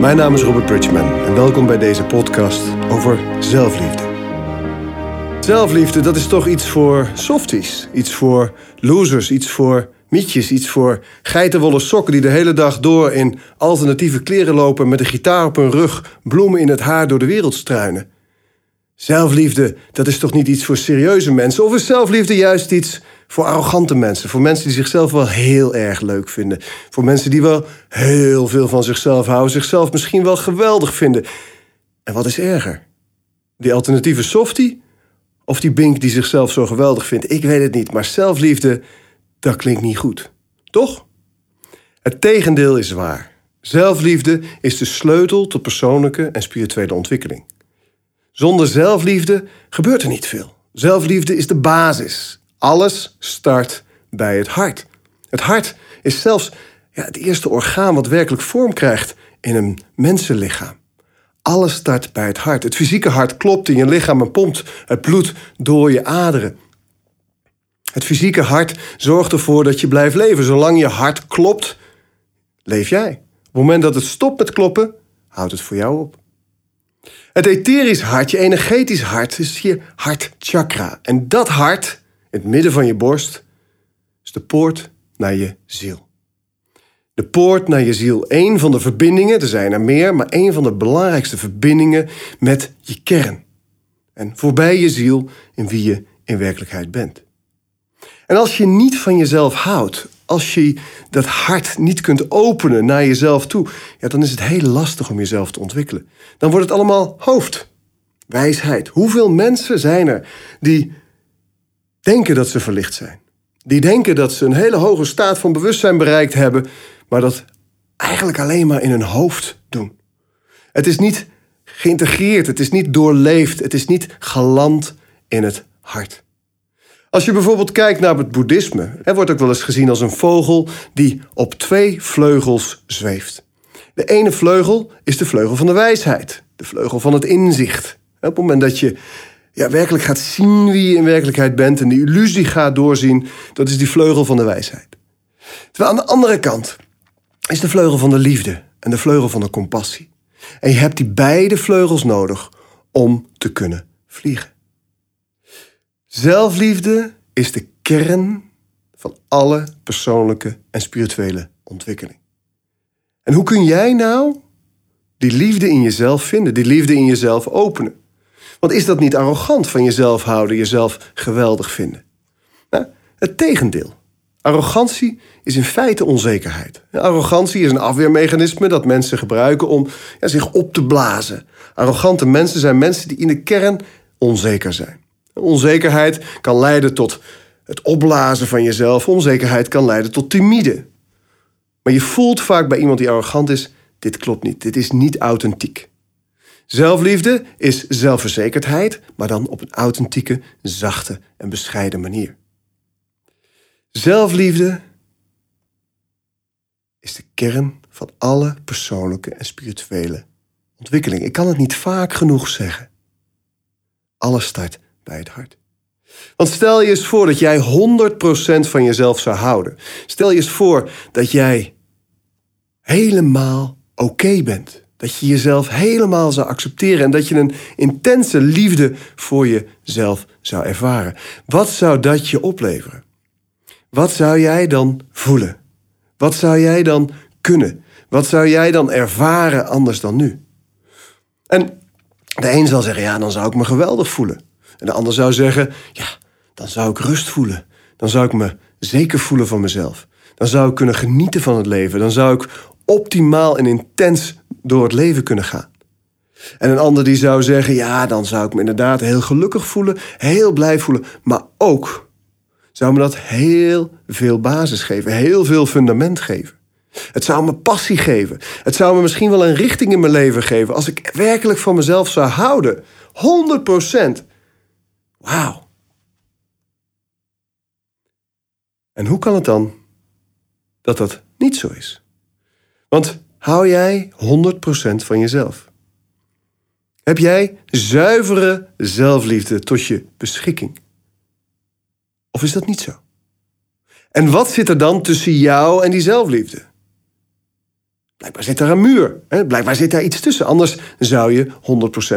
Mijn naam is Robert Bridgman en welkom bij deze podcast over zelfliefde. Zelfliefde, dat is toch iets voor softies, iets voor losers, iets voor mietjes, iets voor geitenwolle sokken die de hele dag door in alternatieve kleren lopen met een gitaar op hun rug, bloemen in het haar door de wereld struinen. Zelfliefde, dat is toch niet iets voor serieuze mensen? Of is zelfliefde juist iets voor arrogante mensen? Voor mensen die zichzelf wel heel erg leuk vinden? Voor mensen die wel heel veel van zichzelf houden, zichzelf misschien wel geweldig vinden? En wat is erger? Die alternatieve softie? Of die bink die zichzelf zo geweldig vindt? Ik weet het niet, maar zelfliefde, dat klinkt niet goed. Toch? Het tegendeel is waar. Zelfliefde is de sleutel tot persoonlijke en spirituele ontwikkeling. Zonder zelfliefde gebeurt er niet veel. Zelfliefde is de basis. Alles start bij het hart. Het hart is zelfs ja, het eerste orgaan wat werkelijk vorm krijgt in een mensenlichaam. Alles start bij het hart. Het fysieke hart klopt in je lichaam en pompt het bloed door je aderen. Het fysieke hart zorgt ervoor dat je blijft leven. Zolang je hart klopt, leef jij. Op het moment dat het stopt met kloppen, houdt het voor jou op. Het etherisch hart, je energetisch hart, is je hartchakra. En dat hart, het midden van je borst, is de poort naar je ziel. De poort naar je ziel, één van de verbindingen, er zijn er meer, maar één van de belangrijkste verbindingen met je kern. En voorbij je ziel in wie je in werkelijkheid bent. En als je niet van jezelf houdt, als je dat hart niet kunt openen naar jezelf toe, ja, dan is het heel lastig om jezelf te ontwikkelen. Dan wordt het allemaal hoofd, wijsheid. Hoeveel mensen zijn er die denken dat ze verlicht zijn? Die denken dat ze een hele hoge staat van bewustzijn bereikt hebben, maar dat eigenlijk alleen maar in hun hoofd doen. Het is niet geïntegreerd, het is niet doorleefd, het is niet geland in het hart. Als je bijvoorbeeld kijkt naar het boeddhisme, er wordt ook wel eens gezien als een vogel die op twee vleugels zweeft. De ene vleugel is de vleugel van de wijsheid, de vleugel van het inzicht. Op het moment dat je ja, werkelijk gaat zien wie je in werkelijkheid bent en die illusie gaat doorzien, dat is die vleugel van de wijsheid. Terwijl aan de andere kant is de vleugel van de liefde en de vleugel van de compassie. En je hebt die beide vleugels nodig om te kunnen vliegen. Zelfliefde is de kern van alle persoonlijke en spirituele ontwikkeling. En hoe kun jij nou die liefde in jezelf vinden, die liefde in jezelf openen? Want is dat niet arrogant van jezelf houden, jezelf geweldig vinden? Nou, het tegendeel. Arrogantie is in feite onzekerheid. Arrogantie is een afweermechanisme dat mensen gebruiken om ja, zich op te blazen. Arrogante mensen zijn mensen die in de kern onzeker zijn. Onzekerheid kan leiden tot het opblazen van jezelf. Onzekerheid kan leiden tot timide. Maar je voelt vaak bij iemand die arrogant is: dit klopt niet, dit is niet authentiek. Zelfliefde is zelfverzekerdheid, maar dan op een authentieke, zachte en bescheiden manier. Zelfliefde is de kern van alle persoonlijke en spirituele ontwikkeling. Ik kan het niet vaak genoeg zeggen. Alles start bij het hart. Want stel je eens voor dat jij 100% van jezelf zou houden. Stel je eens voor dat jij helemaal oké bent. Dat je jezelf helemaal zou accepteren en dat je een intense liefde voor jezelf zou ervaren. Wat zou dat je opleveren? Wat zou jij dan voelen? Wat zou jij dan kunnen? Wat zou jij dan ervaren anders dan nu? En de een zal zeggen, ja, dan zou ik me geweldig voelen. En de ander zou zeggen, ja, dan zou ik rust voelen. Dan zou ik me zeker voelen van mezelf. Dan zou ik kunnen genieten van het leven. Dan zou ik optimaal en intens door het leven kunnen gaan. En een ander die zou zeggen, ja, dan zou ik me inderdaad heel gelukkig voelen, heel blij voelen, maar ook zou me dat heel veel basis geven, heel veel fundament geven. Het zou me passie geven. Het zou me misschien wel een richting in mijn leven geven als ik werkelijk van mezelf zou houden. 100 procent. Wauw. En hoe kan het dan dat dat niet zo is? Want hou jij 100% van jezelf? Heb jij zuivere zelfliefde tot je beschikking? Of is dat niet zo? En wat zit er dan tussen jou en die zelfliefde? Blijkbaar zit daar een muur. Hè? Blijkbaar zit daar iets tussen. Anders zou je 100%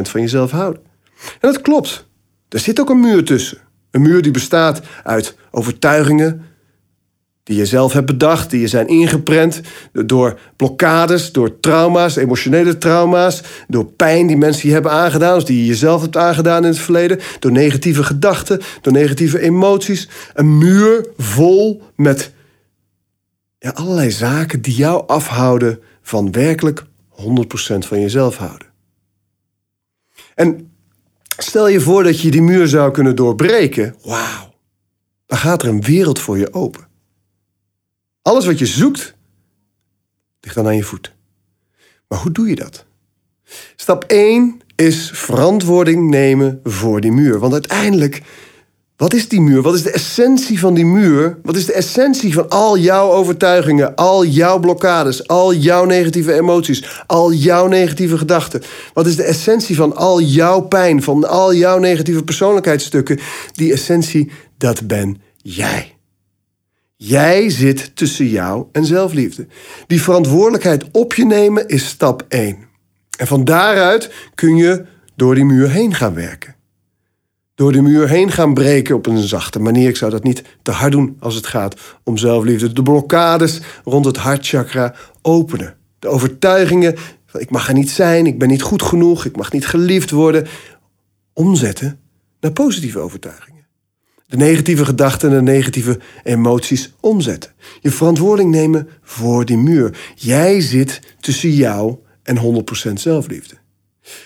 van jezelf houden. En dat klopt. Er zit ook een muur tussen. Een muur die bestaat uit overtuigingen die je zelf hebt bedacht, die je zijn ingeprent door blokkades, door trauma's, emotionele trauma's, door pijn die mensen je hebben aangedaan, die je jezelf hebt aangedaan in het verleden, door negatieve gedachten, door negatieve emoties. Een muur vol met ja, allerlei zaken die jou afhouden van werkelijk 100% van jezelf houden. En stel je voor dat je die muur zou kunnen doorbreken. Wauw, dan gaat er een wereld voor je open. Alles wat je zoekt, ligt dan aan je voet. Maar hoe doe je dat? Stap 1 is verantwoording nemen voor die muur. Want uiteindelijk wat is die muur? Wat is de essentie van die muur? Wat is de essentie van al jouw overtuigingen, al jouw blokkades, al jouw negatieve emoties, al jouw negatieve gedachten? Wat is de essentie van al jouw pijn, van al jouw negatieve persoonlijkheidsstukken? Die essentie, dat ben jij. Jij zit tussen jou en zelfliefde. Die verantwoordelijkheid op je nemen is stap 1. En van daaruit kun je door die muur heen gaan werken door de muur heen gaan breken op een zachte manier. Ik zou dat niet te hard doen als het gaat om zelfliefde. De blokkades rond het hartchakra openen. De overtuigingen van ik mag er niet zijn, ik ben niet goed genoeg, ik mag niet geliefd worden. Omzetten naar positieve overtuigingen. De negatieve gedachten en de negatieve emoties omzetten. Je verantwoording nemen voor die muur. Jij zit tussen jou en 100% zelfliefde.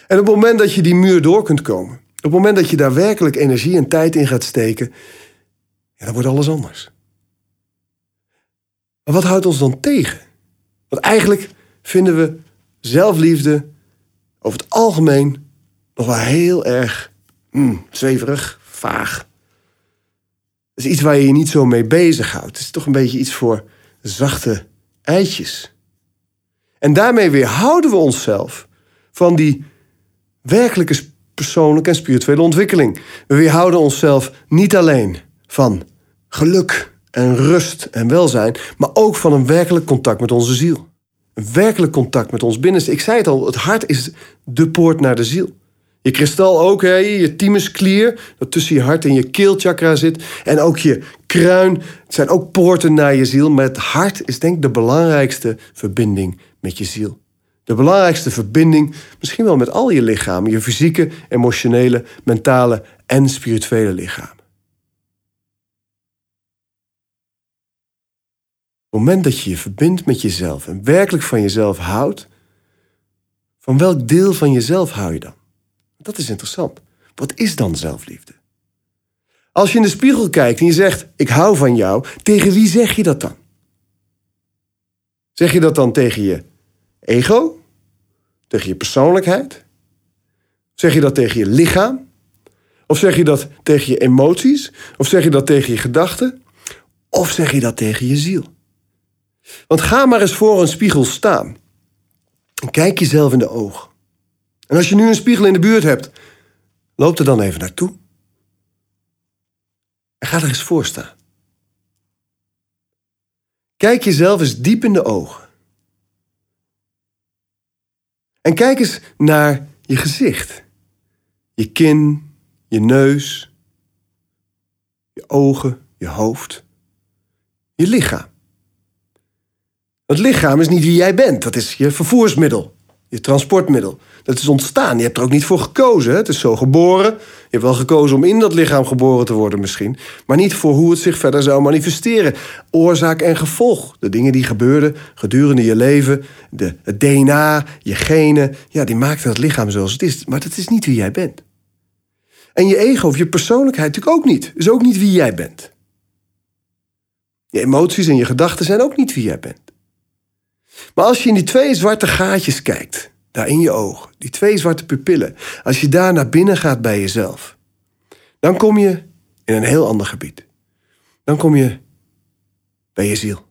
En op het moment dat je die muur door kunt komen, op het moment dat je daar werkelijk energie en tijd in gaat steken, ja, dan wordt alles anders. Maar wat houdt ons dan tegen? Want eigenlijk vinden we zelfliefde over het algemeen nog wel heel erg mm, zweverig, vaag. Is iets waar je je niet zo mee bezighoudt. Het is toch een beetje iets voor zachte eitjes. En daarmee weerhouden we onszelf van die werkelijke persoonlijke en spirituele ontwikkeling. We weerhouden onszelf niet alleen van geluk en rust en welzijn, maar ook van een werkelijk contact met onze ziel. Een werkelijk contact met ons binnenste. Ik zei het al, het hart is de poort naar de ziel. Je kristal ook, hè, je thymusklier, dat tussen je hart en je keelchakra zit. En ook je kruin. Het zijn ook poorten naar je ziel. Maar het hart is denk ik de belangrijkste verbinding met je ziel. De belangrijkste verbinding, misschien wel met al je lichamen, je fysieke, emotionele, mentale en spirituele lichamen. Op het moment dat je je verbindt met jezelf en werkelijk van jezelf houdt, van welk deel van jezelf hou je dan? Dat is interessant. Wat is dan zelfliefde? Als je in de spiegel kijkt en je zegt: Ik hou van jou, tegen wie zeg je dat dan? Zeg je dat dan tegen je ego? Tegen je persoonlijkheid? Zeg je dat tegen je lichaam? Of zeg je dat tegen je emoties? Of zeg je dat tegen je gedachten? Of zeg je dat tegen je ziel? Want ga maar eens voor een spiegel staan. En kijk jezelf in de ogen. En als je nu een spiegel in de buurt hebt, loop er dan even naartoe. En ga er eens voor staan. Kijk jezelf eens diep in de ogen. En kijk eens naar je gezicht. Je kin, je neus, je ogen, je hoofd, je lichaam. Het lichaam is niet wie jij bent, dat is je vervoersmiddel, je transportmiddel. Dat is ontstaan, je hebt er ook niet voor gekozen. Hè? Het is zo geboren. Je hebt wel gekozen om in dat lichaam geboren te worden misschien. Maar niet voor hoe het zich verder zou manifesteren. Oorzaak en gevolg. De dingen die gebeurden gedurende je leven. De, het DNA, je genen. Ja, die maakten het lichaam zoals het is. Maar dat is niet wie jij bent. En je ego of je persoonlijkheid natuurlijk ook niet. Is ook niet wie jij bent. Je emoties en je gedachten zijn ook niet wie jij bent. Maar als je in die twee zwarte gaatjes kijkt daar in je oog, die twee zwarte pupillen, als je daar naar binnen gaat bij jezelf, dan kom je in een heel ander gebied. Dan kom je bij je ziel.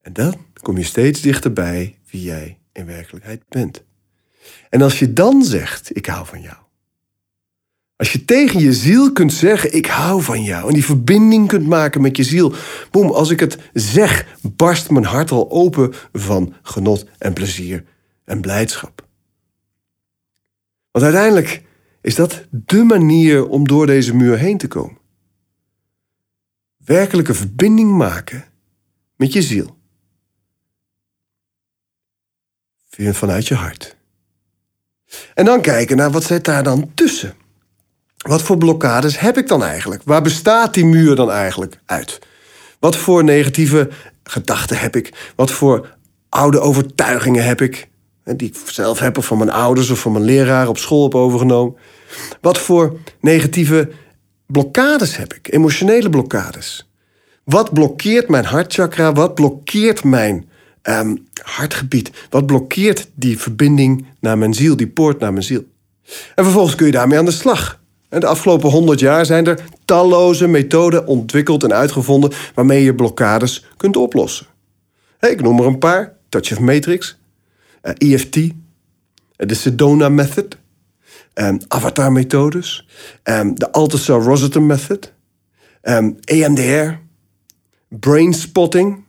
En dan kom je steeds dichterbij wie jij in werkelijkheid bent. En als je dan zegt, ik hou van jou, Als je tegen je ziel kunt zeggen: Ik hou van jou. En die verbinding kunt maken met je ziel. Boem, als ik het zeg, barst mijn hart al open van genot en plezier en blijdschap. Want uiteindelijk is dat de manier om door deze muur heen te komen. Werkelijke verbinding maken met je ziel. Vanuit je hart. En dan kijken naar wat zit daar dan tussen. Wat voor blokkades heb ik dan eigenlijk? Waar bestaat die muur dan eigenlijk uit? Wat voor negatieve gedachten heb ik? Wat voor oude overtuigingen heb ik? Die ik zelf heb of van mijn ouders of van mijn leraar op school heb overgenomen. Wat voor negatieve blokkades heb ik? Emotionele blokkades. Wat blokkeert mijn hartchakra? Wat blokkeert mijn um, hartgebied? Wat blokkeert die verbinding naar mijn ziel, die poort naar mijn ziel? En vervolgens kun je daarmee aan de slag. De afgelopen honderd jaar zijn er talloze methoden ontwikkeld en uitgevonden waarmee je blokkades kunt oplossen. ik noem er een paar: Touch of Matrix, uh, eh, EFT, uh, eh, de Sedona Method, um, Avatar-methodes, um, de Althusser Rosetton Method, EMDR, Brain Spotting.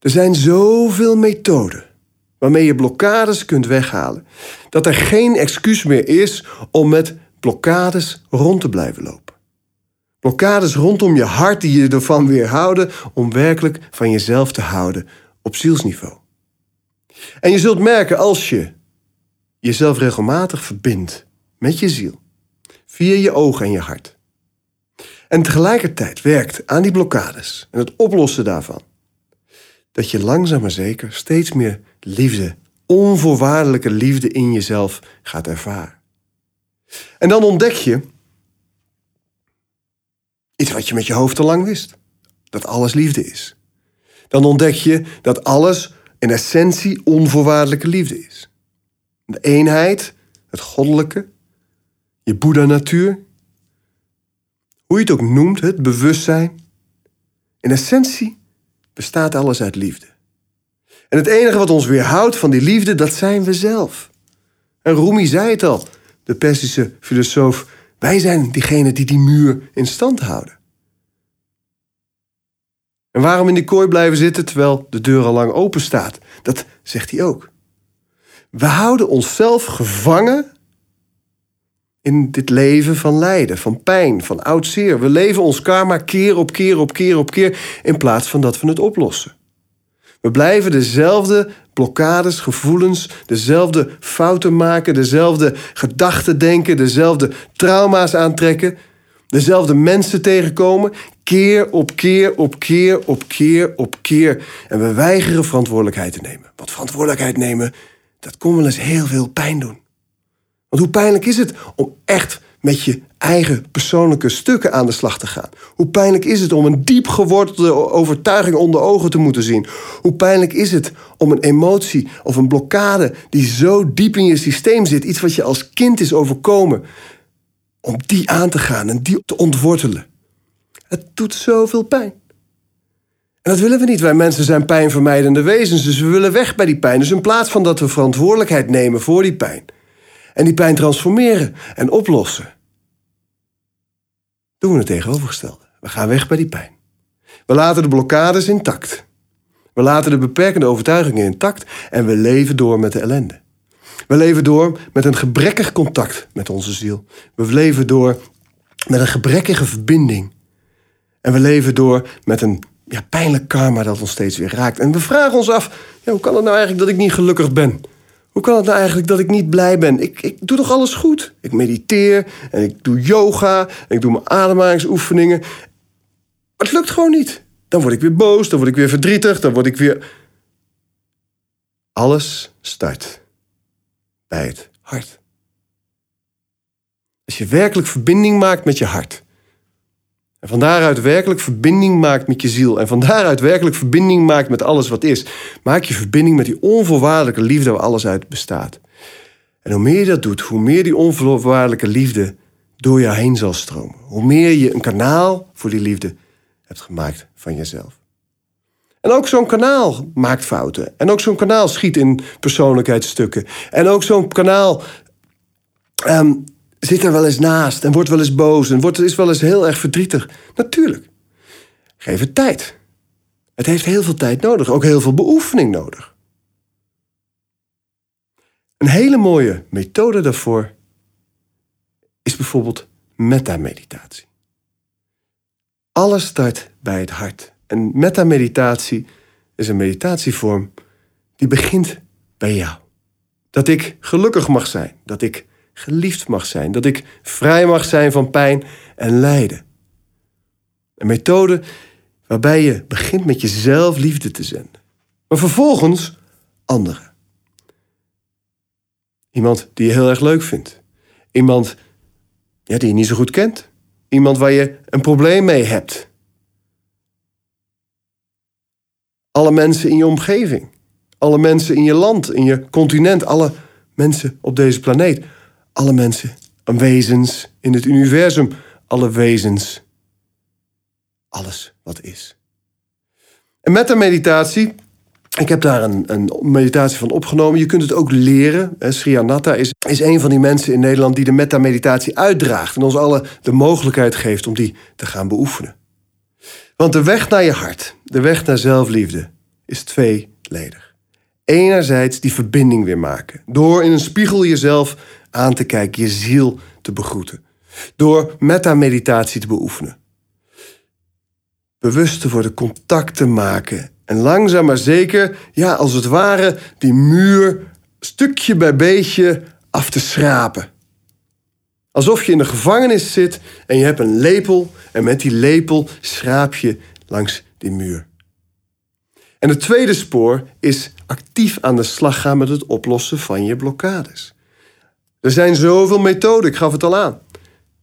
Er zijn zoveel methoden waarmee je blokkades kunt weghalen, dat er geen excuus meer is om met blokkades rond te blijven lopen. Blokkades rondom je hart die je ervan weerhouden om werkelijk van jezelf te houden op zielsniveau. En je zult merken als je jezelf regelmatig verbindt met je ziel, via je ogen en je hart, en tegelijkertijd werkt aan die blokkades en het oplossen daarvan, dat je langzaam maar zeker steeds meer liefde, onvoorwaardelijke liefde in jezelf gaat ervaren. En dan ontdek je iets wat je met je hoofd al lang wist: dat alles liefde is. Dan ontdek je dat alles in essentie onvoorwaardelijke liefde is. De eenheid, het goddelijke, je Boeddha-natuur, hoe je het ook noemt, het bewustzijn. In essentie bestaat alles uit liefde. En het enige wat ons weerhoudt van die liefde, dat zijn we zelf. En Rumi zei het al: de Persische filosoof, wij zijn diegenen die die muur in stand houden. En waarom in die kooi blijven zitten terwijl de deur al lang open staat? Dat zegt hij ook. We houden onszelf gevangen in dit leven van lijden, van pijn, van oud zeer. We leven ons karma keer op keer op keer op keer in plaats van dat we het oplossen. We blijven dezelfde blokkades, gevoelens, dezelfde fouten maken, dezelfde gedachten denken, dezelfde trauma's aantrekken, dezelfde mensen tegenkomen, keer op keer op keer op keer op keer. En we weigeren verantwoordelijkheid te nemen. Want verantwoordelijkheid nemen, dat kon wel eens heel veel pijn doen. Want hoe pijnlijk is het om echt met je eigen persoonlijke stukken aan de slag te gaan? Hoe pijnlijk is het om een diep gewortelde overtuiging onder ogen te moeten zien? Hoe pijnlijk is het om een emotie of een blokkade die zo diep in je systeem zit, iets wat je als kind is overkomen, om die aan te gaan en die te ontwortelen? Het doet zoveel pijn. En dat willen we niet. Wij mensen zijn pijnvermijdende wezens, dus we willen weg bij die pijn. Dus in plaats van dat we verantwoordelijkheid nemen voor die pijn en die pijn transformeren en oplossen, doen we het tegenovergestelde. We gaan weg bij die pijn. We laten de blokkades intact. We laten de beperkende overtuigingen intact en we leven door met de ellende. We leven door met een gebrekkig contact met onze ziel. We leven door met een gebrekkige verbinding. En we leven door met een ja, pijnlijk karma dat ons steeds weer raakt. En we vragen ons af, hoe kan het nou eigenlijk dat ik niet gelukkig ben? Hoe kan het nou eigenlijk dat ik niet blij ben? Ik, ik doe toch alles goed? Ik mediteer en ik doe yoga en ik doe mijn ademhalingsoefeningen. Het lukt gewoon niet. Dan word ik weer boos, dan word ik weer verdrietig, dan word ik weer. Alles start bij het hart. Als je werkelijk verbinding maakt met je hart. En van daaruit werkelijk verbinding maakt met je ziel. En van daaruit werkelijk verbinding maakt met alles wat is. Maak je verbinding met die onvoorwaardelijke liefde waar alles uit bestaat. En hoe meer je dat doet, hoe meer die onvoorwaardelijke liefde door jou heen zal stromen. Hoe meer je een kanaal voor die liefde hebt gemaakt van jezelf. En ook zo'n kanaal maakt fouten. En ook zo'n kanaal schiet in persoonlijkheidsstukken. En ook zo'n kanaal um, zit er wel eens naast en wordt wel eens boos en wordt, is wel eens heel erg verdrietig. Natuurlijk. Geef het tijd. Het heeft heel veel tijd nodig, ook heel veel beoefening nodig. Een hele mooie methode daarvoor is bijvoorbeeld metameditatie. Alles start bij het hart. En metameditatie is een meditatievorm die begint bij jou. Dat ik gelukkig mag zijn, dat ik geliefd mag zijn, dat ik vrij mag zijn van pijn en lijden. Een methode waarbij je begint met jezelf liefde te zenden, maar vervolgens anderen. Iemand die je heel erg leuk vindt, iemand ja, die je niet zo goed kent, iemand waar je een probleem mee hebt. Alle mensen in je omgeving, alle mensen in je land, in je continent, alle mensen op deze planeet. Alle mensen en wezens in het universum, alle wezens. Alles wat is. En met de meditatie, ik heb daar een, een meditatie van opgenomen. Je kunt het ook leren. Sri Anatta is, is een van die mensen in Nederland die de metta-meditatie uitdraagt. En ons allen de mogelijkheid geeft om die te gaan beoefenen. Want de weg naar je hart, de weg naar zelfliefde, is tweeledig. Enerzijds die verbinding weer maken. Door in een spiegel jezelf aan te kijken, je ziel te begroeten. Door metta-meditatie te beoefenen. Bewust te worden, contact te maken. En langzaam maar zeker, ja, als het ware, die muur stukje bij beetje af te schrapen. Alsof je in de gevangenis zit en je hebt een lepel en met die lepel schraap je langs die muur. En het tweede spoor is actief aan de slag gaan met het oplossen van je blokkades. Er zijn zoveel methoden, ik gaf het al aan.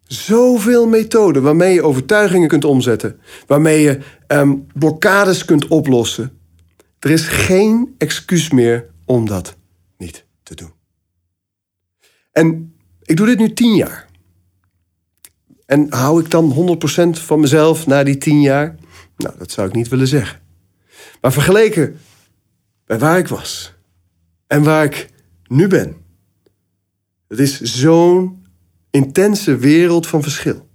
Zoveel methoden waarmee je overtuigingen kunt omzetten, waarmee je ehm, blokkades kunt oplossen. Er is geen excuus meer om dat niet te doen. En ik doe dit nu tien jaar. En hou ik dan 100% van mezelf na die tien jaar? Nou, dat zou ik niet willen zeggen. Maar vergeleken bij waar ik was en waar ik nu ben, het is zo'n intense wereld van verschil.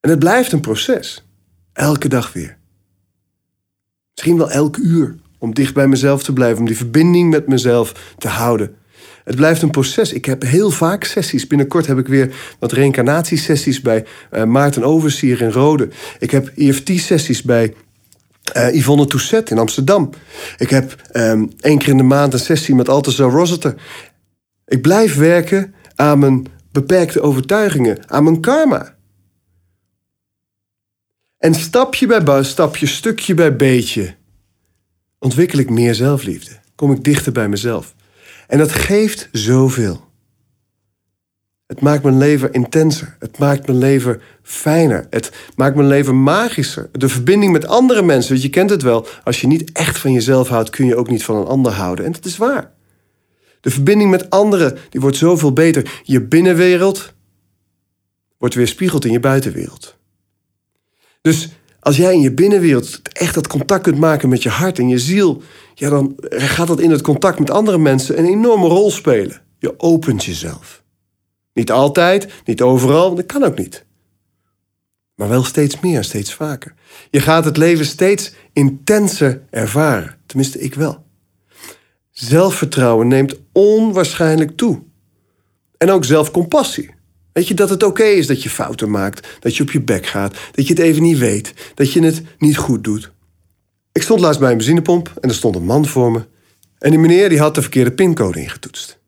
En het blijft een proces. Elke dag weer. Misschien wel elk uur. Om dicht bij mezelf te blijven. Om die verbinding met mezelf te houden. Het blijft een proces. Ik heb heel vaak sessies. Binnenkort heb ik weer wat reïncarnatiesessies bij uh, Maarten Oversier in Rode. Ik heb EFT-sessies bij uh, Yvonne Tousset in Amsterdam. Ik heb um, één keer in de maand een sessie met Althazar Rossiter. Ik blijf werken aan mijn beperkte overtuigingen, aan mijn karma. En stapje bij stapje, stukje bij beetje, ontwikkel ik meer zelfliefde. Kom ik dichter bij mezelf. En dat geeft zoveel. Het maakt mijn leven intenser. Het maakt mijn leven fijner. Het maakt mijn leven magischer. De verbinding met andere mensen, want je kent het wel. Als je niet echt van jezelf houdt, kun je ook niet van een ander houden. En dat is waar. De verbinding met anderen, die wordt zoveel beter. Je binnenwereld wordt weer spiegeld in je buitenwereld. Dus als jij in je binnenwereld echt dat contact kunt maken met je hart en je ziel, ja, dan gaat dat in het contact met andere mensen een enorme rol spelen. Je opent jezelf. Niet altijd, niet overal, dat kan ook niet. Maar wel steeds meer, steeds vaker. Je gaat het leven steeds intenser ervaren. Tenminste, ik wel. Zelfvertrouwen neemt onwaarschijnlijk toe. En ook zelfcompassie. Weet je dat het oké is dat je fouten maakt, dat je op je bek gaat, dat je het even niet weet, dat je het niet goed doet. Ik stond laatst bij een benzinepomp en er stond een man voor me. En die meneer die had de verkeerde pincode ingetoetst.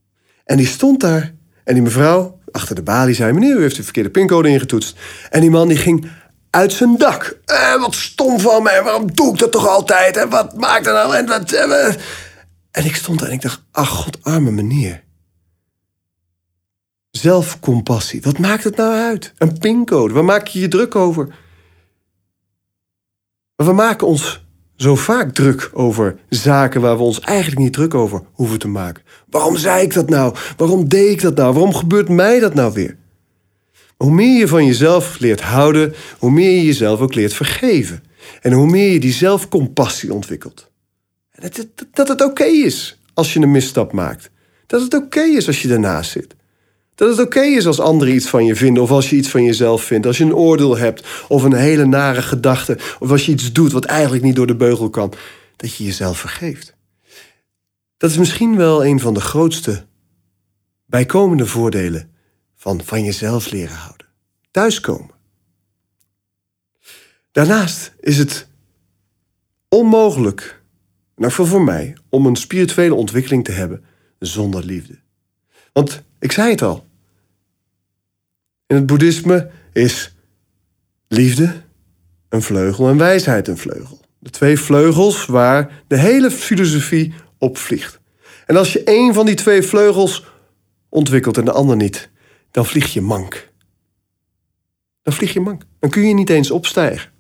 En die stond daar en die mevrouw achter de balie zei: Meneer, u heeft de verkeerde pincode ingetoetst. En die man die ging uit zijn dak. Eh, wat stom van mij, waarom doe ik dat toch altijd? En wat maakt er nou? En, wat, eh, en ik stond daar en ik dacht: Ach, god, arme meneer. Zelfcompassie, wat maakt het nou uit? Een pincode, waar maak je je druk over? We maken ons zo vaak druk over zaken waar we ons eigenlijk niet druk over hoeven te maken. Waarom zei ik dat nou? Waarom deed ik dat nou? Waarom gebeurt mij dat nou weer? hoe meer je van jezelf leert houden, hoe meer je jezelf ook leert vergeven. En hoe meer je die zelfcompassie ontwikkelt. Dat het, het oké is als je een misstap maakt. Dat het oké is als je ernaast zit. Dat het oké is als anderen iets van je vinden, of als je iets van jezelf vindt. Als je een oordeel hebt, of een hele nare gedachte, of als je iets doet wat eigenlijk niet door de beugel kan, dat je jezelf vergeeft. Dat is misschien wel een van de grootste bijkomende voordelen van van jezelf leren houden. Thuiskomen. Daarnaast is het onmogelijk, nou voor mij, om een spirituele ontwikkeling te hebben zonder liefde. Want ik zei het al. In het boeddhisme is liefde een vleugel en wijsheid een vleugel. De twee vleugels waar de hele filosofie op vliegt. En als je één van die twee vleugels ontwikkelt en de ander niet, dan vlieg je mank. Dan vlieg je mank. Dan kun je niet eens opstijgen.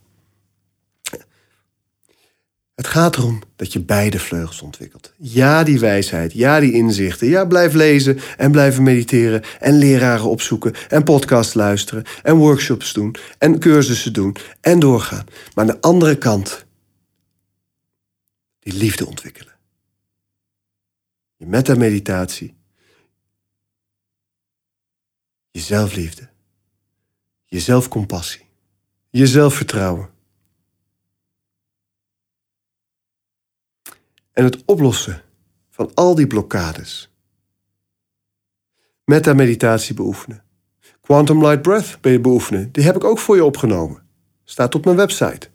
Het gaat erom dat je beide vleugels ontwikkelt. Ja, die wijsheid, ja, die inzichten. Ja, blijf lezen en blijven mediteren en leraren opzoeken en podcasts luisteren en workshops doen en cursussen doen en doorgaan. Maar aan de andere kant, die liefde ontwikkelen. Je metta-meditatie, je zelfliefde, je zelfcompassie, je zelfvertrouwen. En het oplossen van al die blokkades. Metta-meditatie beoefenen. Quantum Light Breath beoefenen. Die heb ik ook voor je opgenomen. Staat op mijn website.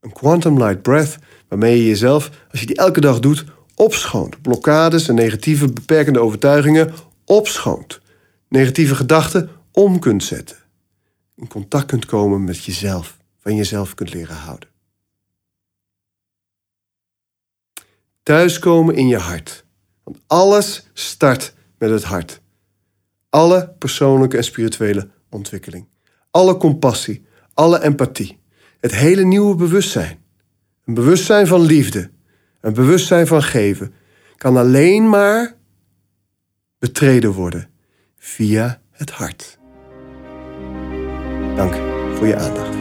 Een Quantum Light Breath waarmee je jezelf, als je die elke dag doet, opschoont. Blokkades en negatieve beperkende overtuigingen opschoont. Negatieve gedachten om kunt zetten. In contact kunt komen met jezelf, van jezelf kunt leren houden. Thuiskomen in je hart. Want alles start met het hart. Alle persoonlijke en spirituele ontwikkeling. Alle compassie, alle empathie. Het hele nieuwe bewustzijn. Een bewustzijn van liefde. Een bewustzijn van geven. Kan alleen maar betreden worden via het hart. Dank voor je aandacht.